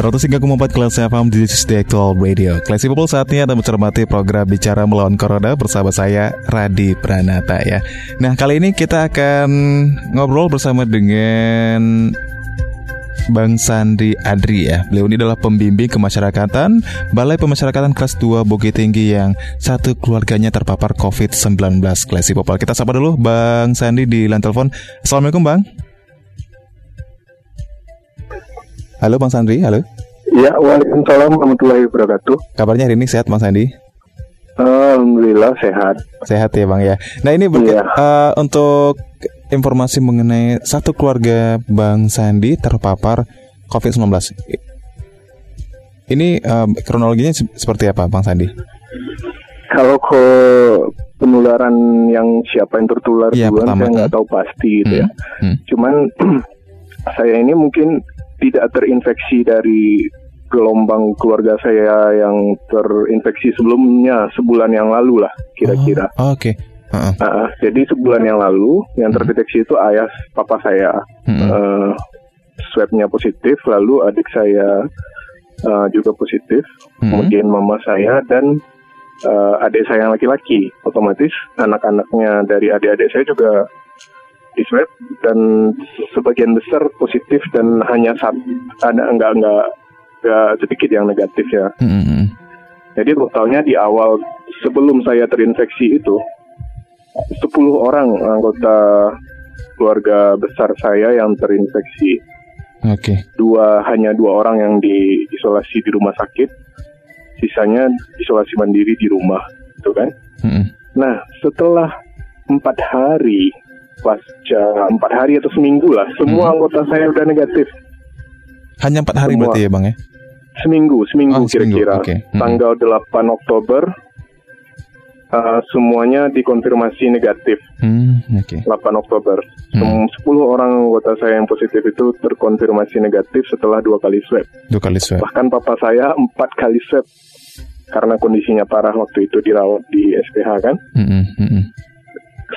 103,4 kelas FM di The Actual Radio. Classy People saatnya Anda mencermati program Bicara Melawan Corona bersama saya Radi Pranata ya. Nah kali ini kita akan ngobrol bersama dengan Bang Sandi Adri ya. Beliau ini adalah pembimbing kemasyarakatan Balai Pemasyarakatan kelas 2 Bukit Tinggi yang satu keluarganya terpapar COVID-19 Classy People Kita sapa dulu Bang Sandi di line telepon. Assalamualaikum Bang Halo Bang Sandi, halo. Ya, Waalaikumsalam warahmatullahi wabarakatuh. Kabarnya hari ini sehat Bang Sandi? Alhamdulillah sehat. Sehat ya Bang ya. Nah ini ya. uh, untuk informasi mengenai satu keluarga Bang Sandi terpapar COVID-19. Ini uh, kronologinya seperti apa Bang Sandi? Kalau ke penularan yang siapa yang tertular ya, duluan saya nggak tahu pasti gitu ya. hmm. ya. Hmm. Cuman saya ini mungkin tidak terinfeksi dari gelombang keluarga saya yang terinfeksi sebelumnya sebulan yang lalu lah kira-kira. Oh, Oke. Okay. Uh -uh. Jadi sebulan yang lalu yang terdeteksi itu ayah papa saya uh -uh. uh, swabnya positif, lalu adik saya uh, juga positif, uh -huh. kemudian mama saya dan uh, adik saya yang laki-laki. Otomatis anak-anaknya dari adik-adik saya juga di swab dan sebagian besar positif dan hanya satu ada enggak enggak enggak sedikit yang negatif ya. Mm-hmm. Jadi totalnya di awal sebelum saya terinfeksi itu 10 orang anggota keluarga besar saya yang terinfeksi. Oke. Okay. Dua hanya dua orang yang diisolasi di rumah sakit, sisanya isolasi mandiri di rumah, itu kan? Mm-hmm. Nah setelah empat hari pasca empat hari atau seminggu lah semua hmm. anggota saya udah negatif hanya empat hari semua. berarti ya bang ya seminggu seminggu kira-kira oh, okay. hmm. tanggal 8 Oktober uh, semuanya dikonfirmasi negatif hmm, okay. 8 Oktober hmm. 10 orang anggota saya yang positif itu terkonfirmasi negatif setelah dua kali swab dua kali swab bahkan papa saya empat kali swab karena kondisinya parah waktu itu dirawat di SPH kan hmm, hmm, hmm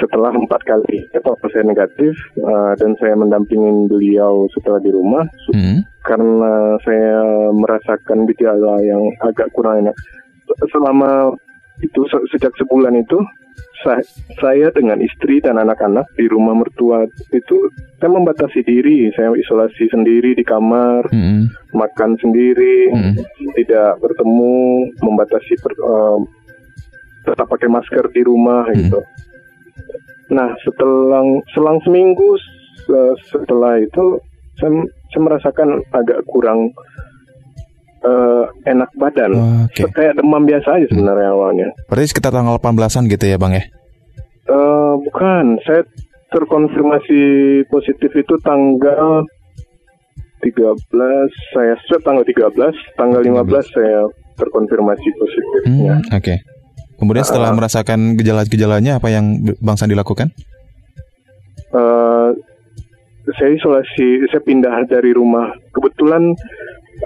setelah empat kali papa saya negatif uh, dan saya mendampingin beliau setelah di rumah hmm. karena saya merasakan gejala yang agak kurang enak selama itu se sejak sebulan itu saya, saya dengan istri dan anak-anak di rumah mertua itu saya membatasi diri saya isolasi sendiri di kamar hmm. makan sendiri hmm. tidak bertemu membatasi per, uh, tetap pakai masker di rumah hmm. gitu Nah, setelah selang seminggu setelah itu saya, saya merasakan agak kurang uh, enak badan. Oh, okay. Kayak demam biasa aja sebenarnya hmm. awalnya. Berarti sekitar tanggal 18-an gitu ya, Bang ya? Uh, bukan, saya terkonfirmasi positif itu tanggal 13 saya swab tanggal 13, tanggal 15 saya terkonfirmasi positifnya. Hmm, Oke. Okay. Kemudian setelah uh, merasakan gejala-gejalanya apa yang Bang Sandi lakukan? Uh, saya isolasi, saya pindah dari rumah. Kebetulan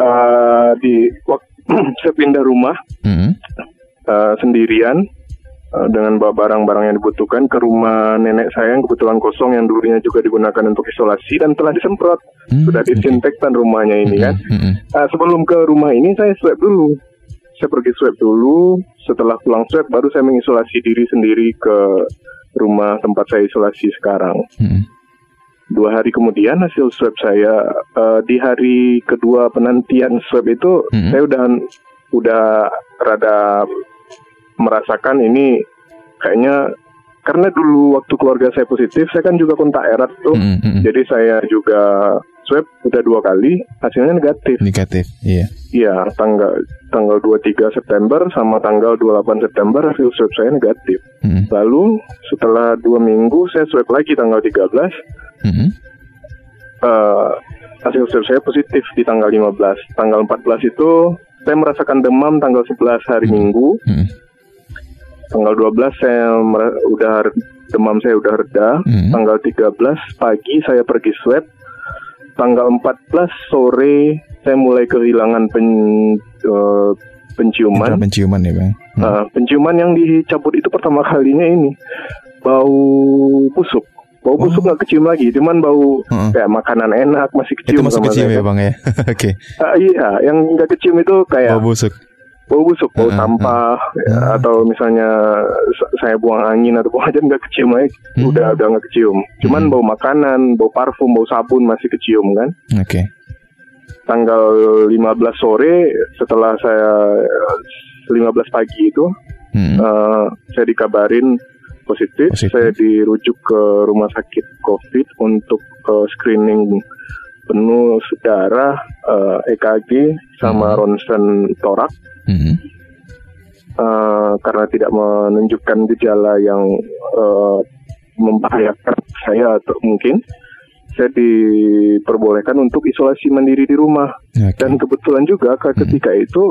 uh, di saya pindah rumah mm -hmm. uh, sendirian uh, dengan bawa barang-barang yang dibutuhkan ke rumah nenek saya yang kebetulan kosong yang dulunya juga digunakan untuk isolasi dan telah disemprot mm -hmm. sudah disinfektan rumahnya ini mm -hmm. kan. Mm -hmm. uh, sebelum ke rumah ini saya swab dulu saya pergi swab dulu. Setelah pulang swab, baru saya mengisolasi diri sendiri ke rumah tempat saya isolasi sekarang. Hmm. Dua hari kemudian hasil swab saya uh, di hari kedua penantian swab itu hmm. saya udah udah rada merasakan ini kayaknya karena dulu waktu keluarga saya positif saya kan juga kontak erat tuh, hmm. hmm. jadi saya juga swab udah dua kali hasilnya negatif. Negatif, iya. Iya, tanggal tanggal 23 September sama tanggal 28 September hasil swab saya negatif. Hmm. Lalu setelah dua minggu saya swab lagi tanggal 13. Hmm. Uh, hasil swab saya positif di tanggal 15. Tanggal 14 itu saya merasakan demam tanggal 11 hari hmm. Minggu. Hmm. Tanggal 12 saya udah demam saya udah reda. Hmm. Tanggal 13 pagi saya pergi swab. Tanggal 14 sore saya mulai kehilangan pen, uh, penciuman. Indra penciuman ya bang. Hmm. Uh, penciuman yang dicabut itu pertama kalinya ini bau busuk. Bau busuk oh. nggak kecium lagi, cuman bau uh-uh. kayak makanan enak masih kecium. Itu masih kecium ya bang ya. Oke. okay. Uh, iya, yang nggak kecium itu kayak bau busuk. Bau busuk, bau uh-uh. sampah, ya, uh-uh. atau misalnya saya buang angin atau buang aja nggak kecium lagi, uh-huh. udah udah nggak kecium. Cuman uh-huh. bau makanan, bau parfum, bau sabun masih kecium kan. Oke. Okay. Tanggal 15 sore setelah saya 15 pagi itu, hmm. uh, saya dikabarin positif, positif. saya dirujuk ke rumah sakit COVID untuk uh, screening penuh darah, uh, eh, EKG sama hmm. ronsen torak. Hmm. Uh, karena tidak menunjukkan gejala yang uh, membahayakan saya atau mungkin saya diperbolehkan untuk isolasi mandiri di rumah okay. dan kebetulan juga ketika hmm. itu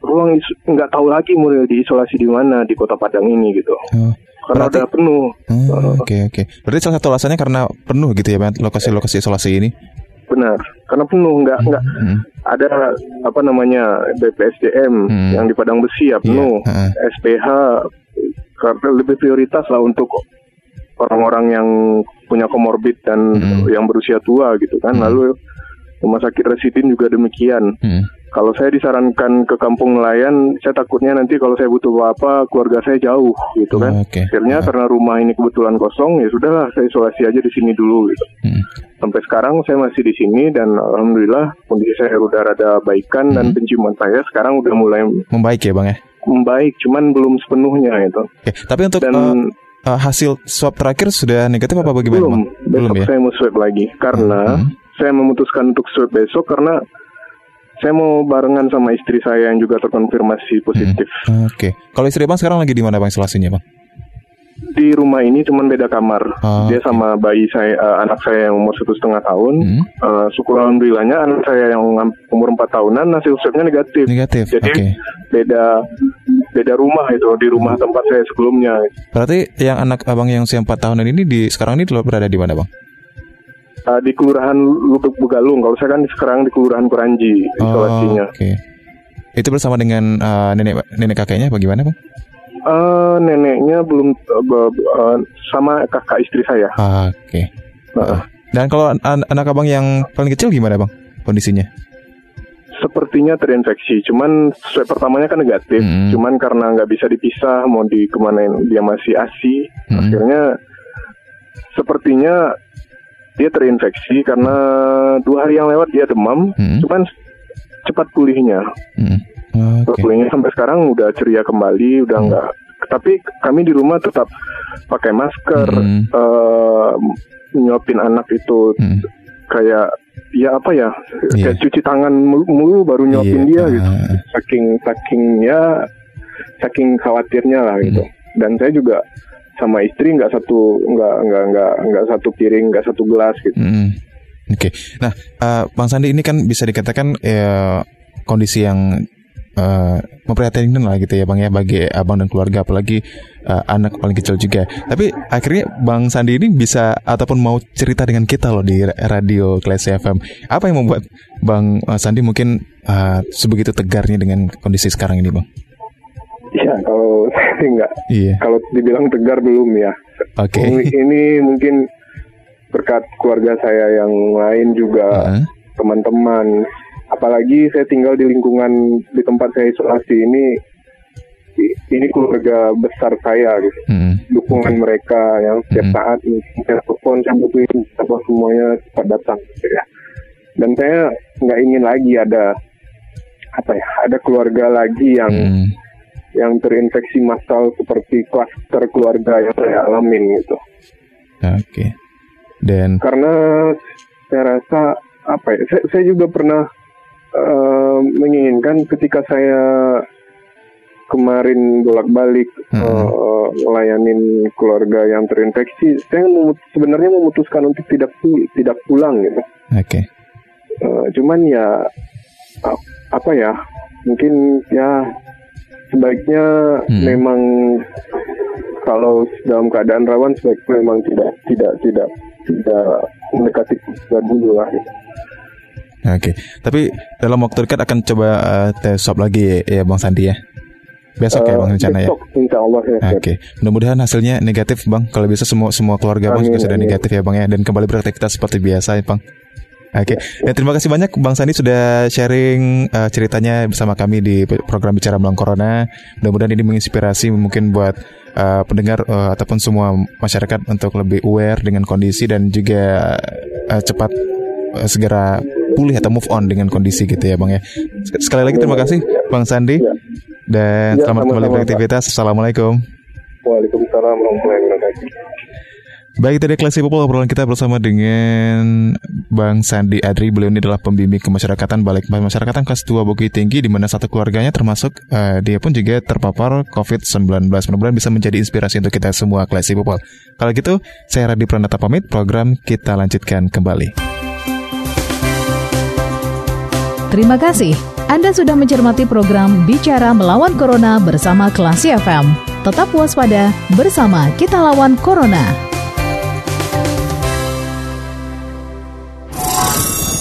ruang nggak tahu lagi mau diisolasi di mana di kota Padang ini gitu. Oh. Karena Berarti, udah penuh. Oh, oke oh, oke. Okay, okay. Berarti salah satu alasannya karena penuh gitu ya, lokasi-lokasi isolasi ini? Benar, karena penuh nggak hmm. nggak hmm. ada apa namanya BPSDM hmm. yang di Padang Besi ya iya, penuh, yeah. uh. SPH karena lebih prioritas lah untuk orang-orang yang punya komorbid dan hmm. yang berusia tua gitu kan. Hmm. Lalu rumah sakit Residin juga demikian. Hmm. Kalau saya disarankan ke kampung nelayan, saya takutnya nanti kalau saya butuh apa, keluarga saya jauh, gitu kan. Oh, okay. Akhirnya uh. karena rumah ini kebetulan kosong, ya sudahlah saya isolasi aja di sini dulu, gitu. Hmm. Sampai sekarang saya masih di sini dan alhamdulillah kondisi saya udah rada baikan hmm. dan penciuman saya sekarang udah mulai membaik ya bang ya. Membaik, cuman belum sepenuhnya itu. Okay. Tapi untuk dan, uh, uh, hasil swab terakhir sudah negatif apa bagaimana? Belum, besok ya? saya mau swab lagi karena hmm. saya memutuskan untuk swab besok karena saya mau barengan sama istri saya yang juga terkonfirmasi positif. Hmm. Oke. Okay. Kalau istri bang sekarang lagi di mana bang isolasinya bang? Di rumah ini cuma beda kamar. Oh, Dia sama bayi saya, uh, anak saya yang umur satu setengah tahun. Hmm. Uh, syukur alhamdulillahnya anak saya yang umur empat tahunan hasil swabnya negatif. Negatif. Jadi okay. beda beda rumah itu di rumah tempat saya sebelumnya. Berarti yang anak abang yang usia empat tahunan ini di sekarang ini berada di mana bang? Uh, di Kelurahan Lubuk Begalung. Kalau saya kan sekarang di Kelurahan Kuranji isolasinya. Oh, Oke. Okay. Itu bersama dengan uh, nenek nenek kakeknya bagaimana, Bang? Uh, neneknya belum uh, uh, sama kakak istri saya. Oke. Okay. Uh. Dan kalau an anak abang yang paling kecil gimana, Bang? Kondisinya? Sepertinya terinfeksi, cuman swab pertamanya kan negatif, hmm. cuman karena nggak bisa dipisah, mau di ke mana dia masih asi, hmm. akhirnya sepertinya dia terinfeksi karena dua hari yang lewat dia demam, hmm. cuman cepat pulihnya. Hmm. Okay. Pulihnya sampai sekarang udah ceria kembali, udah enggak. Hmm. Tapi kami di rumah tetap pakai masker, hmm. uh, nyuapin anak itu hmm. kayak ya apa ya, yeah. kayak cuci tangan mulu baru nyuapin yeah. dia gitu. Saking saking ya saking khawatirnya lah gitu. Hmm. Dan saya juga sama istri nggak satu nggak nggak nggak nggak satu piring nggak satu gelas gitu. Hmm. Oke, okay. nah uh, Bang Sandi ini kan bisa dikatakan ya, kondisi yang uh, memprihatinkan lah gitu ya Bang ya bagi abang dan keluarga apalagi uh, anak paling kecil juga. Tapi akhirnya Bang Sandi ini bisa ataupun mau cerita dengan kita loh di radio Classy FM. Apa yang membuat Bang Sandi mungkin uh, sebegitu tegarnya dengan kondisi sekarang ini Bang? Ya kalau saya nggak, iya. kalau dibilang tegar belum ya. Oke. Okay. Ini mungkin berkat keluarga saya yang lain juga uh-huh. teman-teman. Apalagi saya tinggal di lingkungan di tempat saya isolasi ini. Ini keluarga besar saya gitu. Hmm. Dukungan okay. mereka yang setiap hmm. saat saya telepon, saya butuhin apa semuanya cepat datang gitu ya. Dan saya nggak ingin lagi ada apa ya, ada keluarga lagi yang hmm yang terinfeksi massal seperti klaster keluarga yang saya alamin gitu. Oke. Okay. Dan karena saya rasa apa ya? Saya, saya juga pernah uh, menginginkan ketika saya kemarin bolak-balik hmm. uh, keluarga yang terinfeksi, saya memut sebenarnya memutuskan untuk tidak tidak pulang gitu. Oke. Okay. Uh, cuman ya apa ya? Mungkin ya sebaiknya hmm. memang kalau dalam keadaan rawan sebaiknya memang tidak tidak tidak tidak mendekati dulu lah. Oke, okay. tapi dalam waktu dekat akan coba uh, tes swab lagi ya, ya Bang Sandi ya? Besok uh, ya Bang rencana besok, ya? Insya Allah ya. Oke, okay. mudah-mudahan hasilnya negatif Bang. Kalau bisa semua semua keluarga Bang juga sudah negatif ya Bang ya dan kembali beraktivitas seperti biasa ya Bang. Oke, okay. ya, terima kasih banyak Bang Sandi sudah sharing uh, ceritanya bersama kami di program Bicara Melawan Corona. Mudah-mudahan ini menginspirasi mungkin buat uh, pendengar uh, ataupun semua masyarakat untuk lebih aware dengan kondisi dan juga uh, cepat uh, segera pulih atau move on dengan kondisi gitu ya Bang ya. Sekali lagi terima kasih Bang Sandi. Ya. Dan ya, selamat kembali beraktivitas. Assalamualaikum. Waalaikumsalam warahmatullahi wabarakatuh. Baik, tadi kelas people obrolan kita bersama dengan Bang Sandi Adri. Beliau ini adalah pembimbing kemasyarakatan balik pemasyarakatan kelas 2 Bukit Tinggi di mana satu keluarganya termasuk uh, dia pun juga terpapar COVID-19. Mudah-mudahan bisa menjadi inspirasi untuk kita semua kelas people. Kalau gitu, saya Radi Pranata pamit. Program kita lanjutkan kembali. Terima kasih. Anda sudah mencermati program Bicara Melawan Corona bersama Klasi FM. Tetap waspada, bersama kita lawan Corona.